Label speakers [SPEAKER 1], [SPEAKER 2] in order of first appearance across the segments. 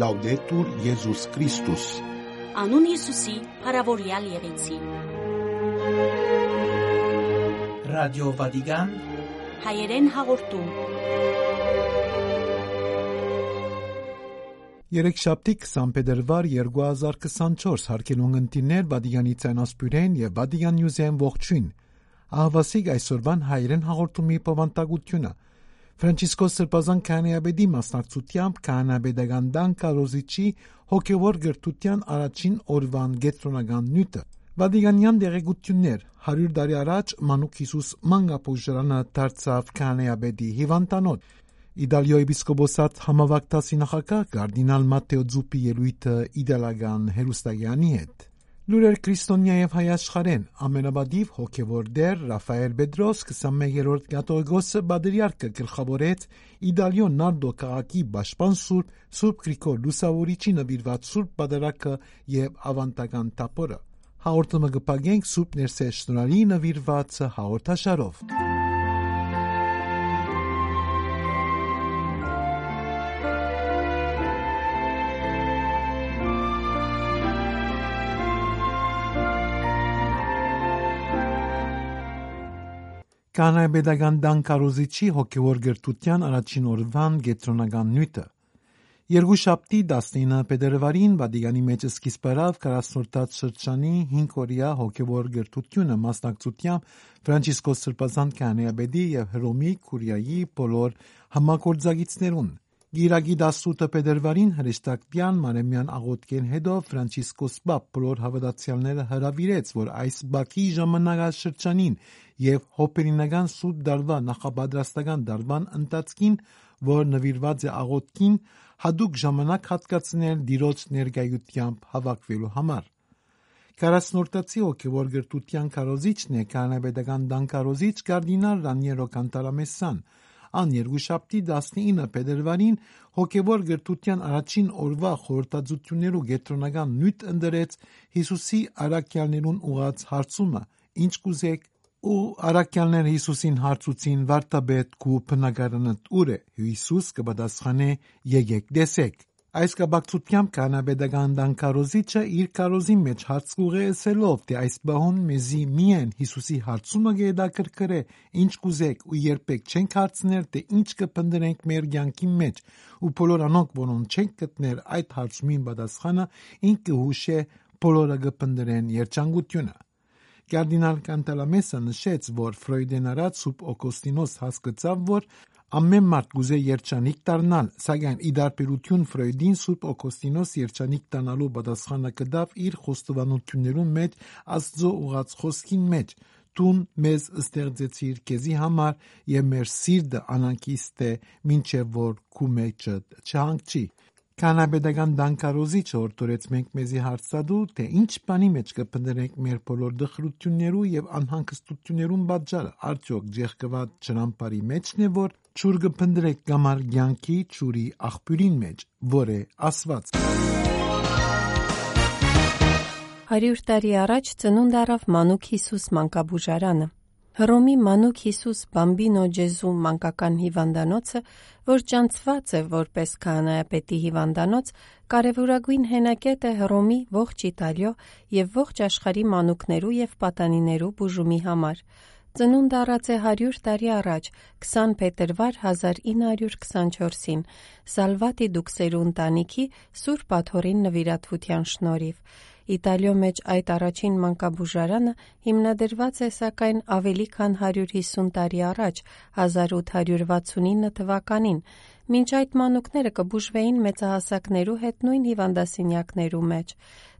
[SPEAKER 1] Լաուդետուր Եզուս Քրիստոս
[SPEAKER 2] Անուն Հիսուսի, հարավորյալ եղեցի։
[SPEAKER 3] Ռադիո Վատիկան
[SPEAKER 2] Հայերեն հաղորդում։
[SPEAKER 4] Երեքշաբթի 20 փետրվար 2024 հարկելուն ընտիներ Վատիկանի ցանասպյուրեն եւ Վատիկան նյուզեն ողջույն։ Ահավասիկ այսօրվան հայերեն հաղորդումի պավանտագությունը Ֆրանցիսկոս Սրբազան քահանայաբեդի մասնակցությամբ քահանայաբեդական դան կարոզիչի հոգևոր գրթության առաջին օրվան գետրոնական նյութը Վատիկանյան դեղեցություններ 100 տարի առաջ Մանուկ Հիսուս մանգապուժարանը դարձավ քահանայաբեդի հիվանդանոց Իտալիոյի եպիսկոպոսատ համավակտասի նախակահ կարդինալ Մատեո Ձուպի ելույթը իդեալական հերոստագյանի հետ Լուրեր քրիստոնյա եւ հայաշխարհեն ամենաբադիվ հոգեվոր դեր Ռաֆայել Բեդրոս 21-րդ կաթողիկոսը բադրիարքը գլխավորեց Իդալիոն Նարդո քաղաքի Պաշտպան Սուրբ Սուրբ Գրիգոր Լուսավորիչի նվիրված Սուրբ Պատարակը եւ ավանդական տապորը։ Հաղորդումը կփակենք Սուրբ Ներսես շնորհի նվիրված հաղորդաշարով։ Ա դան կարոզիչի հոգևոր գրթության առաջին օրվան գետրոնական նյութը Երկուշաբթի 19 փետրվարին Վատիկանի մեջ սկիզբ առավ 40-րդ շրջանի 5 օրյա հոգևոր գրթությունը մասնակցությամբ Ֆրանցիսկոս Սրբազան քահանայաբեդի եւ Հռոմի Կուրիայի բոլոր համագործակիցներուն Գիրագի 18 փետրվարին հրեշտակյան Մարեմյան աղոթքեն հետո Ֆրանցիսկոս Պապ բոլոր հավատացյալները հրավիրեց, որ այս բակի ժամանակաշրջանին եւ հոպերինական սուտ դարվա նախապատրաստական դարվան ընթացքին, որ նվիրված է աղոթքին, հadoop ժամանակ հատկացնել դիրոց ներկայությամբ հավաքվելու համար։ Կարասնորտացի հոգևոր գրթության կարոզիչն է կանաբեդական դանկարոզիչ կարդինալ Ռանիերո Կանտալամեսան, ան երկուշաբթի 19 փետրվարին հոգևոր գրթության առաջին օրվա խորհրդածություններու գետրոնական նյութ ընդրեց Հիսուսի արաքյալներուն ուղած հարցումը. Ինչ կուզեք ու արաքյալները Հիսուսին հարցուցին վարտաբեդ քու բնակարանդ ուր է Հիսուս կպատասխանե եկեք տեսեք Այս կապակցությամբ կանաբեդական դանկարոզիչը իր կարոզի մեջ հարց կուղեցելով թե այս բահուն մեզի միայն Հիսուսի հարցումը գեդակրկրե ինչ կուզեք ու երբեք չենք հարցներ թե ինչ կփնդրենք մեր ցանկի մեջ ու բոլոր անոնք որոնք չենք գտներ այդ հարցումին պատասխանը ինքը հուշե բոլորը կփնդրեն երջանկությունը Կարդինալ Կանտալամեսը նշեց, որ Ֆրոյդեն արած Սուբ Օգոստինոս հասկացավ, որ Ամեն մարդ գուզե երջանիկ դառնալ, սակայն ի դարբերություն Ֆրոյդին Սուրբ Օգոստինոս երջանիկ դառնալու պատասխանը կդավ իր խոստովանություններում մեջ Աստծո ուղած խոսքին մեջ. «Տուն մեզ ստեղծեցիր քեզի համար եւ մեր սիրտը անանկիստ է, մինչեւ որ քու մեջը չհանգչի»։ Կանաբեդական դանկարոզիչը օրդորեց մենք մեզի հարցադու, թե ինչ բանի մեջ կփնտրենք մեր բոլոր դխրություններու եւ անհանգստություններուն պատճառը, արդյոք ջեղկված ճրամբարի մեջն է, որ ճուր կփնտրեք գամար ցանկի ճուրի աղբյուրին մեջ, որ է. Աստված։
[SPEAKER 5] 100 տարի առաջ ծնունդ առավ Մանուկ Հիսուս մանկաբուժարանը։ Հռոմի Մանուկ Հիսուս Բամբինո Ջեզու մանկական հիվանդանոցը, որ ճանցված է որպես քահանայապետի հիվանդանոց, կարևորագույն հենակետ է Հռոմի ողջ Իտալիո եւ ողջ աշխարհի մանուկներու եւ պատանիներու բուժումի համար։ Ծնունդ առած է 100 տարի առաջ, 20 փետրվար 1924-ին, Սալվատի Դուքսերու ընտանիքի Սուրբ Աթորին նվիրատվության շնորհիվ։ Իտալիո մեջ այդ առաջին մանկաբուժարանը հիմնադրված է սակայն ավելի քան 150 տարի առաջ 1869 թվականին Մինչ այդ մանուկները կբուժվեին մեծահասակներու հետ նույն հիվանդասենյակներու մեջ։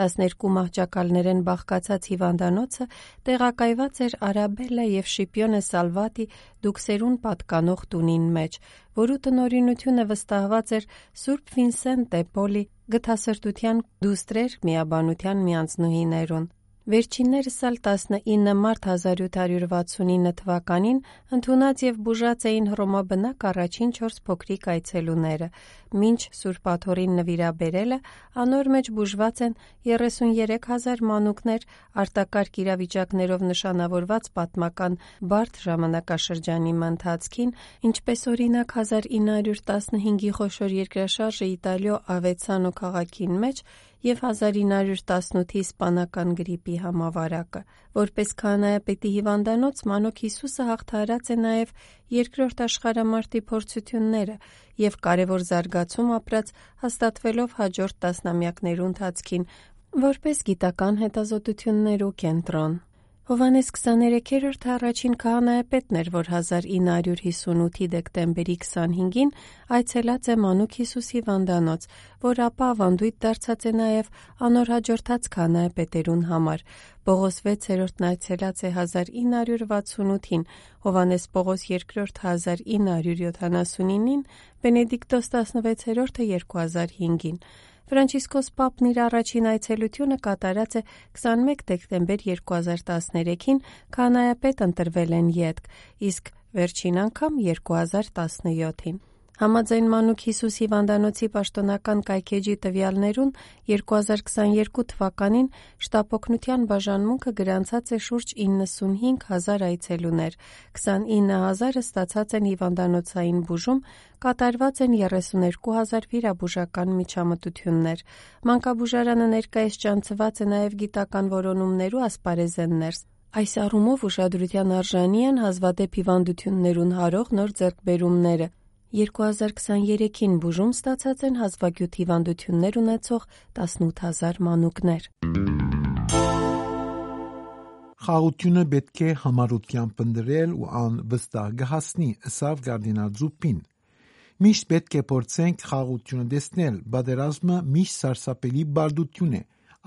[SPEAKER 5] 12 մահճակալներեն բաղկացած հիվանդանոցը տեղակայված էր Արաբելլա եւ Շիպիոնե Սալվատի դուքսերուն պատկանող տունին մեջ, որու տնօրինությունը վստահված էր Սուրբ Վինսենտ դե Պոլի գթասրտության դուստրեր միաբանության միանձնուհիներուն։ Վերջիններս ալ 19 մարտ 1869 թվականին ընդունած եւ բուժած էին Հռոմաբնակ առաջին 4 փոքրիկ այցելուները։ Մինչ Սուրբ Աթորին նվիրաբերելը անոր մեջ բուժված են 33000 մանուկներ արտակարգ իրավիճակներով նշանավորված պատմական բարդ ժամանակաշրջանի ընթացքին, ինչպես օրինակ 1915-ի խոշոր երկրաշարժը Իտալիո Ավեցանո քաղաքին մեջ եւ 1918-ի իսպանական գրիպի համավարակը։ Որպես քահանայապետի հիվանդանոց Մանուկ Հիսուսը հաղթահարած է նաեւ երկրորդ աշխարհամարտի փորձությունները եւ կարևոր զարգացում ապրած հաստատվելով հաջորդ տասնամյակներու ընթացքին որպես գիտական հետազոտություններու կենտրոն։ Հովանես 23-րդը առաջին քահանայապետն էր, որ 1958-ի դեկտեմբերի 25-ին այցելած է Մանուկ Հիսուսի վանդանոց, որ ապա ավանդույթ դարձած է նաև անոր հաջորդած քահանայապետերուն համար։ Պողոս 6-րդն այցելած է 1968-ին, Հովանես Պողոս II 1979-ին, Բենեդիկտոս 16-րդը 2005-ին։ Ֆրանցիսկոս Պապն իր առաջին այցելությունը կատարած է 21 դեկտեմբեր 2013-ին, քահանայապետ ընտրվել են ետք, իսկ վերջին անգամ 2017-ին։ Համաձայն Մանուկ Հիսուս հիվանդանոցի պաշտոնական կայքեջի տվյալներուն 2022 թվականին շտապօգնության բաժանմունքը գրանցած է շուրջ 95 հազար այցելուներ, 29 հազարը ստացած են հիվանդանոցային բուժում, կատարված են 32 հազար վիրաբուժական միջամտություններ։ Մանկաբուժարանը ներկայիս ճանցված է նաև գիտական որոնումներու ասպարեզեն ներս։ Այս առումով ուշադրության արժանի են հազվադեպ հիվանդություններուն հարող նոր ձեռքբերումները։ 2023-ին բուժում ստացած են հազվագյուտ հիվանդություններ ունեցող 18000 մանուկներ։
[SPEAKER 4] Խաղությունը պետք է համառությամբ ընդրել ու ան վստահ գահացնի ըսավ Գարդինաձուպին։ Միշտ պետք է փորձենք խաղությունը դեսնել, բادرազմը միշտ սարսափելի բարդություն է։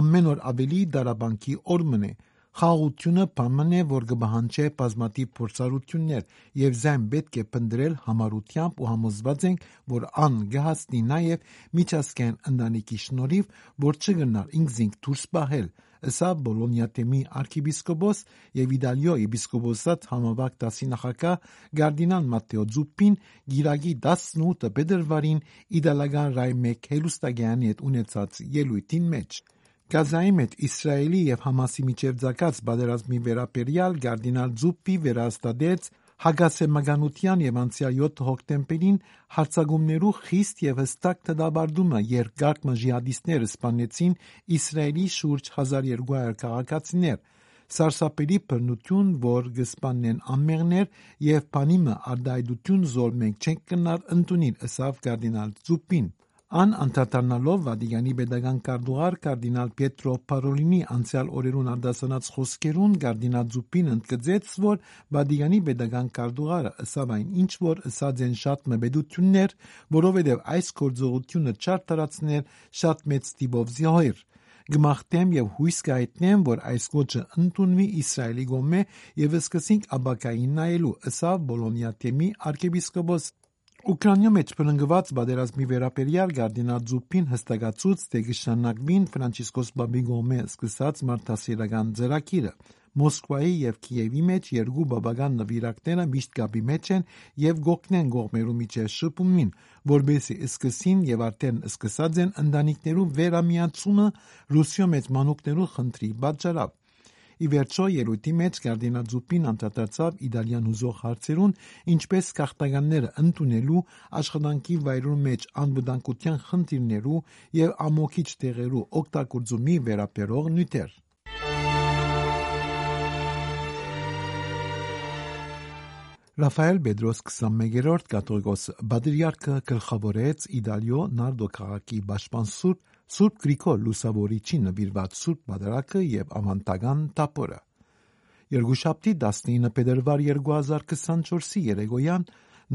[SPEAKER 4] Ամեն օր ավելի դարաբանկի օրմն է, Խաղաղությունը բանն է, որ կբահանջի բազմաթիվ փորձառություններ, եւ զայն պետք է փնտրել համառությամբ ու համոզված ենք, որ ան կհասնի նաեւ միջազգային ընտանիքի շնորհիվ, որ չգնար ինքզինք դուրս պահել, ըսա Բոլոնիա թեմի arcibiscopos եւ Իտալիո եպիսկոպոսատ համավարակ դասի նախակահ Գարդինալ Մատտեո Զուպին գիրագի 18 բեդրվարին իտալական ռայ 1 հելուստագյանի հետ ունեցած ելույթին մեջ Գազայի մեջ Իսրայելի եւ Համասի միջև ցակած բادرազմի վերաբերյալ Գարդինալ Զուպի վերահաստատեց Հագասեմականության եւ անցյալ 7 հոկտեմբերին հարցագումներու խիստ եւ հստակ դադարդումը երկակ մժիադիստները սպանեցին Իսրայելի շուրջ 1200 քաղաքացիներ Սարսափելի բնություն, որ գսպանեն ամերներ եւ բանիմը արդայդություն զոր մենք չենք կնար ընդունին, ասավ կարդինալ Զուպին։ Ան անդրադառնալով Վատիկանի պետական կարդուղար կարդինալ Պիետրո Պարոլինի անցյալ օրերուն արտասանած խոսքերուն կարդինալ Զուպին ընդգծեց, որ Վատիկանի պետական կարդուղարը ըսավ այն ինչ որ ըսած են շատ մբեդություններ, որովհետև այս գործողությունը չար տարածներ շատ մեծ տիպով զիհոյր գմախտեմ եւ հույս կայտնեմ, որ այս կոչը ընդունվի Իսրայելի գոմե եւ սկսենք աբակային նայելու, ըսավ Բոլոնիա թեմի arczepiskopos Ուկրաինայում ճնգված բادرազմի վերաբերյալ Գարդինաձուփին հստակացուց թե կշարունակվին Ֆրանցիսկոս Բաբիգոմե սկսած մարդասիրական ծրագիրը Մոսկվայի եւ Կիևի մեջ երկու բաբական նվիրակները միշտ գաբի մեջ են եւ գողքնեն գողմերու միջև շփումին որբեսի սկսին եւ արդեն սկսած են ընտանիքներու վերամիացումը ռուսիո մեծ մանուկներու խնդրի պատճառով Ի վերջո երույթի մեջ Գարդինաձուպին անդրադարձավ իտալիան հուզող հարցերուն, ինչպես քաղաքականները ընդունելու աշխատանքի վայրում մեջ անվտանգության խնդիրներու եւ ամոքիչ տեղերու օգտագործումի վերաբերող նյութեր։ Ռաֆայել Բեդրոս 21-րդ կաթողիկոս բադրիարքը գլխավորեց Իտալիո Նարդո քաղաքի Պաշտպան Սուրբ Սուրբ Գրիգոր Լուսավորիչի նվիրված Սուրբ Պատարագը եւ Ամանտական տապորը։ Երկուշաբթի 19 փետրվար 2024-ի երեկոյան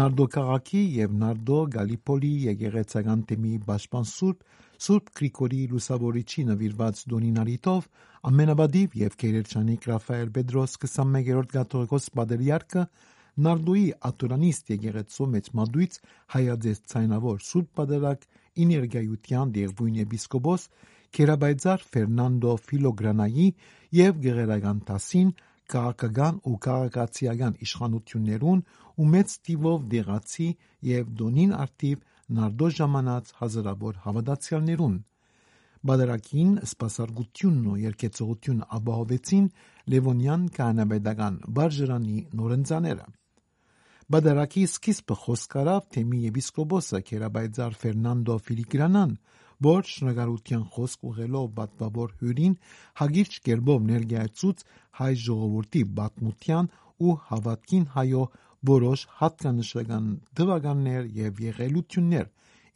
[SPEAKER 4] Նարդո քաղաքի եւ Նարդո Գալիպոլի եկեղեցական թեմի Պաշտպան Սուրբ Գրիգորի Լուսավորիչի նվիրված դոնինարիտով ամենաբադիվ եւ գերերջանիկ Ռաֆայել Պետրոս 21-րդ կաթողիկոս Պադրիարքը Նարդուի ատուրանիստ եկեղեցու մեծ մադույց հայաձեզ ցայնավոր Սուրբ Պատարագ իներգայության դերբույն եպիսկոպոս Քերաբայձար Ֆերնանդո Ֆիլոգրանայի եւ գեղարական տասին քաղաքական ու քաղաքացիական իշխանություններուն ու մեծ տիվով դեղացի եւ դոնին արտիվ նարդո ժամանած հազարավոր հավատացյալներուն Բադարակին սպասարկությունն ու երկեցողությունը ապահովեցին Լևոնյան կանաբեդական բարժրանի նորընծաները Բادرակի սկիզբը խոսք արավ թեմի եպիսկոպոսը Քերաբայձար Ֆերնանդո Ֆիլիգրանան, որ շնորհարության խոսք ուղելով պատվավոր հյուրին հագիրճ կերպով ներկայացուց հայ ժողովրդի բազմության ու հավատքին հայո որոշ հատկանշական դվագաններ եւ եղելություններ,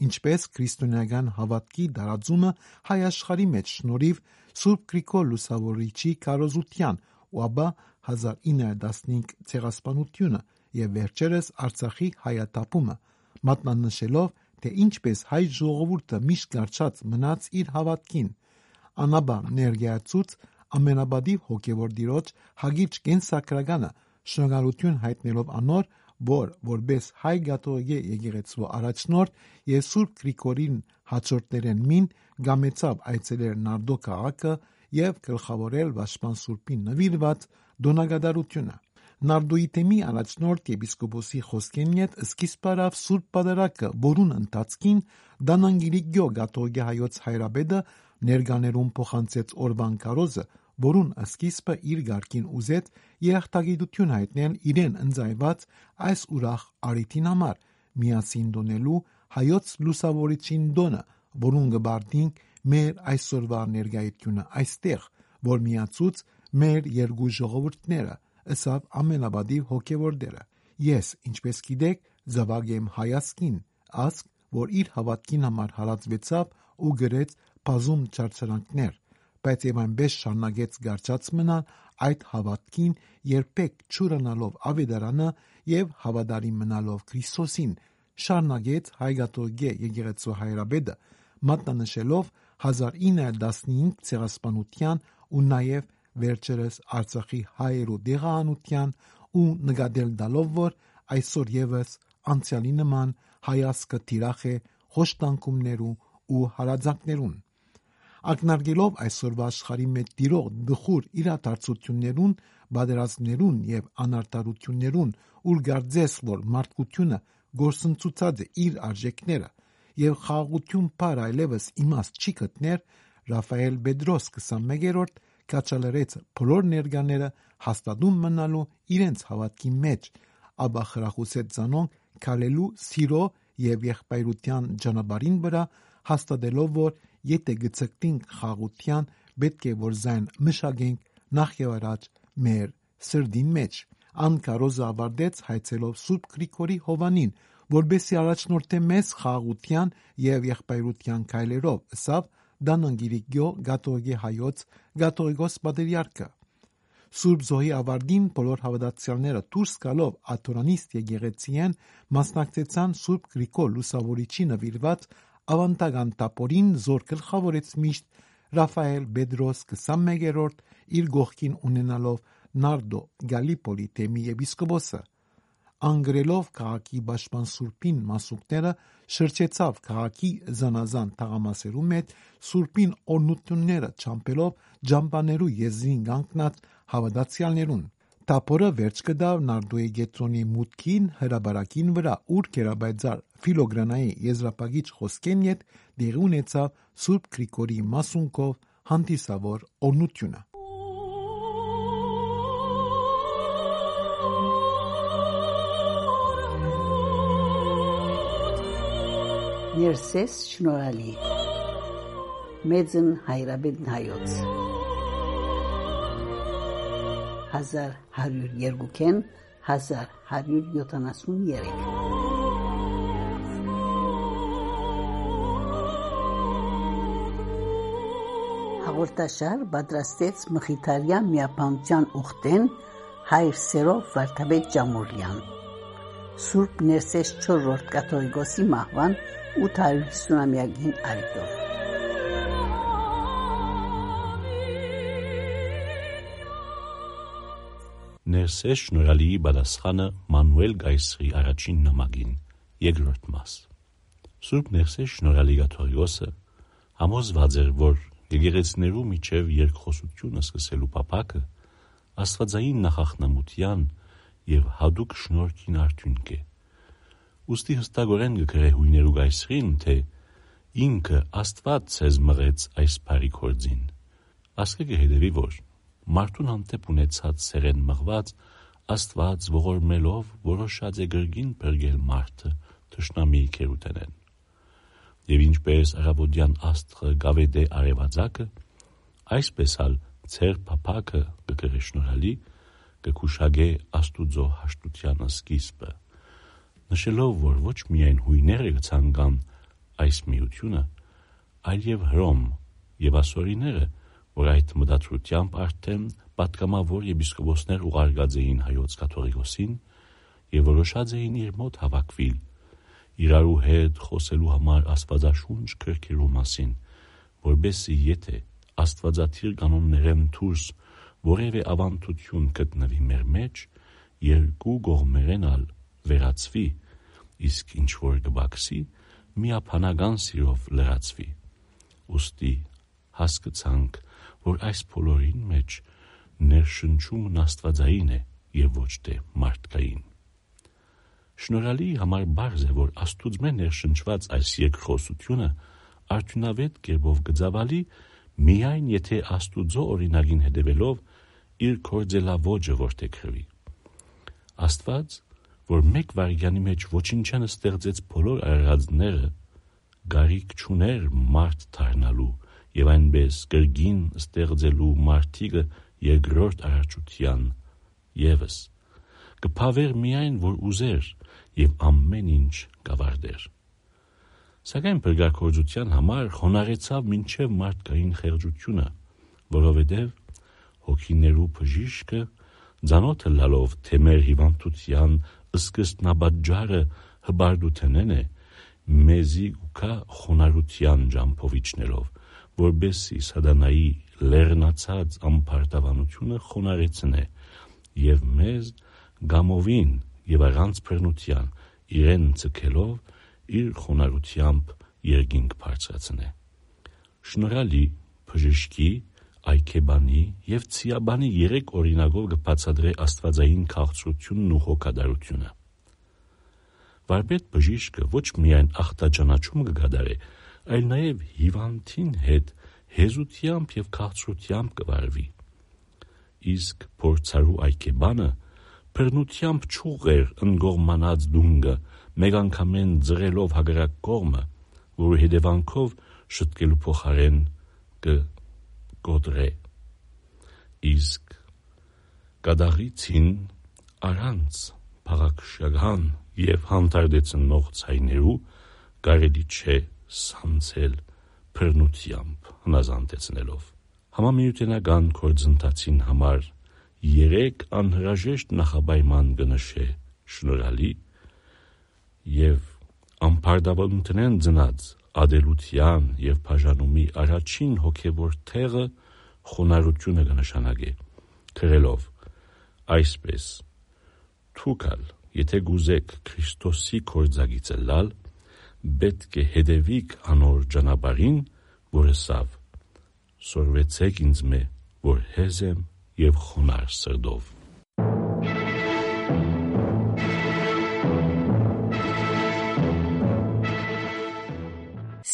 [SPEAKER 4] ինչպես քրիստոնեական հավատքի դարաձումը հայ աշխարհի մեջ շնորհիվ Սուրբ Գրիգոր Լուսավորիչի կարոզության ու ապա 1915 ցեղասպանությունը եւ վերջերս Արցախի հայատապումը, մատնանշելով թե ինչպես հայ ժողովուրդը միշտ կարճած մնաց իր հավատքին, անաբար ներկայացուց ամենաբադի հոգևոր դիրոջ հագիճ կենսակրականը շնորհալություն հայտնելով անոր, որ որբես հայ գաթողիկե եկեղեցու առաջնորդ եւ Սուրբ Գրիգորին հաջորդներեն մին գամեցավ այցելել Նարդո քաղաքը եւ գլխավորել Վաշպան Սուրբին նվիրված դոնագադարությունը։ Նարդոյի թեմի առաջնորդ եպիսկոպոսի խոսքեն յետ սկիզբարավ Սուրբ Պատարակը, որուն ընթացքին Դանանգիրիգյո գաթողիկե հայոց հայրաբեդը ներկաներուն փոխանցեց օրվան կարոզը, որուն սկիզբը իր ղարքին ուզեց երախտագիտություն հայտնել իրեն ընձայված այս ուրախ արիթին համար, միասին դոնելու հայոց լուսավորիչին դոնը, որուն գբարդինք մեր այսօրվա ներկայությունը այստեղ, որ միացուց մեր երկու ժողովուրդները, ըսավ ամենաբադի հոգևոր դերը։ Ես, ինչպես գիտեք, զավակ եմ հայասկին, ասկ, որ իր հավատքին համար հարածվեցավ ու գրեց բազում չարչարանքներ, բայց եւ այնպես շարունակեց գարչած մնալ այդ հավատքին երբեք չուրանալով ավետարանը եւ հավատարիմ մնալով Քրիստոսին, շարունակեց հայգատոգե եկեղեցու հայրաբեդը, մատնանշելով 1915 ցեղասպանության ու նաեւ վերջերս Արցախի հայերու դեղանության ու նկատել դալով որ այսօր եւս անցյալի նման հայասկը տիրախ է հոշտանկումներուն ու հարազատներուն ակնարկելով այսօրվա աշխարհի մեջ տիրող դխուր իրադարձություններուն, բادرազմներուն եւ անարտարություններուն, ուր գարձես որ մարդկությունը գործընծուցած է իր արժեքները եւ խաղաղություն բար այլևս իմաստ չի գտներ Ռաֆայել Բեդրոս 21-րդ կաչալերեց բոլոր ներկաները հաստատում մնալու իրենց հավատքի մեջ, ապա խրախուսեց ցանոն քալելու սիրո եւ եղբայրության ճանապարհին վրա, հաստատելով որ եթե գծկտինք խաղության, պետք է որ զայն մշակենք նախ եւ առաջ մեր սրդին մեջ։ Անկարոզը ավարտեց հայցելով Սուրբ Գրիգորի Հովանին, որբեսի առաջնորդե մեզ խաղաղության եւ եղբայրության քայլերով, ըսավ Դանանգիրիգյո գաթողիկե հայոց գաթողիկոս պատրիարքը։ Սուրբ Զոհի ավարտին բոլոր հավատացյալները դուրս գալով աթորանիստ եկեղեցիեն մասնակցեցան Սուրբ Գրիգոր Լուսավորիչի նվիրված ավանդական տապորին զոր գլխավորեց միշտ Ռաֆայել Բեդրոս 21-րդ իր գողքին ունենալով Նարդո Գալիպոլի թեմի եպիսկոպոսը անգրելով քաղաքի պաշտպան Սուրբին մասուկները շրջեցավ քաղաքի զանազան թաղամասերու մեջ Սուրբին օրնությունները ճամփելով ջամբաներու եզրին կանգնած հավատացյալներուն. Տապորը վերջ կդավ Նարդոյի գետրոնի մուտքին հրաբարակին վրա, ուր կերաբայձար Ֆիլոգրանայի եզրապագիչ խոսքեն յետ դեղի ունեցավ Սուրբ Գրիգորի մասունքով հանդիսավոր օրնությունը։
[SPEAKER 6] Ներսես շնորհալի մեծն հայրաբեդն հայոց 1102-ին 1173 Հաղորդաշար պատրաստեց Մխիթարյան միապանության ուխտեն հայր Սերով Վարդապետ Ջամուրյան Սուրբ Ներսես 4-րդ կաթողիկոսի մահվան 850-ամյակին արիտով։
[SPEAKER 7] Ներսես շնորհալիի բադասխանը Մանուել Գայսրի առաջին նամակին երկրորդ մաս։ Սուրբ Ներսես շնորհալի գաթողիկոսը համոզված էր, որ եկեղեցիներու միջև երկխոսությունը սկսելու փափակը աստվածային նախախնամության եւ հadouk շնորհքին արդյունք է։ Ոստի հստակորեն գկրե հույներու գայսրին, թե ինքը Աստված ցեզ մղեց այս բարի կորձին։ Ասկե կհետևի որ մարդուն հանդեպ ունեցած սերեն մղված Աստված ողորմելով որոշած է գրգին բերգել մարդը թշնամի կերուտենեն։ Եվ ինչպես արաբոդյան աստղը գավեդե արևածակը, այսպես ալ ցեր փափակը կգրե շնորհալի կկուշագե աստուծո հաշտությանը սկիզբը նշելով որ ոչ միայն հույները կցանգան այս միությունը այլ եւ հրոմ եւ ասորիները որ այդ մտածությամբ արդեն պատգամավոր եպիսկոպոսներ ուղարկած էին հայոց կաթողիկոսին եւ որոշած էին իր մոտ հավաքվիլ իրարու հետ խոսելու համար աստվածաշունչ քրքերու մասին որբեսի եթե աստվածաթիր կանոններեն դուրս որևէ ավանդություն գտնվի մեր մեջ, երկու կողմերենալ վերածվի, իսկ ինչ որ կբաքսի, միապանական սիրով լրացվի։ Ոստի հասկացանք, որ այս բոլորին մեջ ներշնչումն աստվածային է եւ ոչ թե մարդկային։ Շնորհալի համար բարձ է, որ Աստուծմե ներշնչված այս երկխոսությունը արդյունավետ կերպով գծավալի միայն եթե Աստուծո օրինագին հետևելով իր կորձելավոճը որդեգրվի։ Աստված, որ մեկ վարյանի մեջ ոչինչան ստեղծեց բոլոր արարածները, գարիք չուներ մարդ դառնալու եւ այնպես կրգին ստեղծելու մարդիկը երկրորդ արարչության եւս կփավեր միայն որ ուզեր եւ ամեն ինչ կավարտեր Սակայն բրգակորձության համար խոնարեցավ մինչև մարդկային խեղճությունը, որովհետև հոգիներու բժիշկը ցանոթը լալով թե մեր հիվանդության սկզբնաբաժարը հբարդութենեն է մեզի ուքա խոնարհության ջամփովիչներով որբեսի սադանայի լեռնացած ամբարտավանությունը խոնարեցնե եւ մեզ գամովին եւ առանց բռնության իրեն ցկելով իր խոնարհությամբ երկինք բարձրացնե։ Շնորհալի բժշկի, այքեբանի եւ ցիաբանի երեք օրինակով կբացատրե աստվածային քաղցրությունն ու հոգադարությունը։ Վարպետ բժիշկը ոչ միայն ախտաճանաչում կգադարե, այլ նաև հիվանդին հետ հեզությամբ եւ քաղցրությամբ կվարվի։ Իսկ փորձարու այքեբանը բռնությամբ ճուղեր ընկողմանած դունգը մեկ անգամեն ձրելով հագրակ կողմը, որի հետևանքով շտկելու փոխարեն կը գոդրե։ Իսկ կադաղիցին առանց փաղաքշական եւ հանդարտեցնող ցայներու կարելի չէ սանցել բռնությամբ հնազանդեցնելով համամիութենական կորձընթացին համար երեք անհրաժեշտ նախաբայման կնշե շնորհալի եւ ամբարդավանութենեն ծնած ադելության եւ բաժանումի առաջին հոգեվոր թեղը խոնարհությունը կնշանակե քրելով այսպես թուկալ եթե գուզեք Քրիստոսի կորձագիցը լալ պետք է հետևիք անոր ճանապարհին որը սավ սորվեցեք ինձ մե որ հեզեմ եւ խոնար սրդով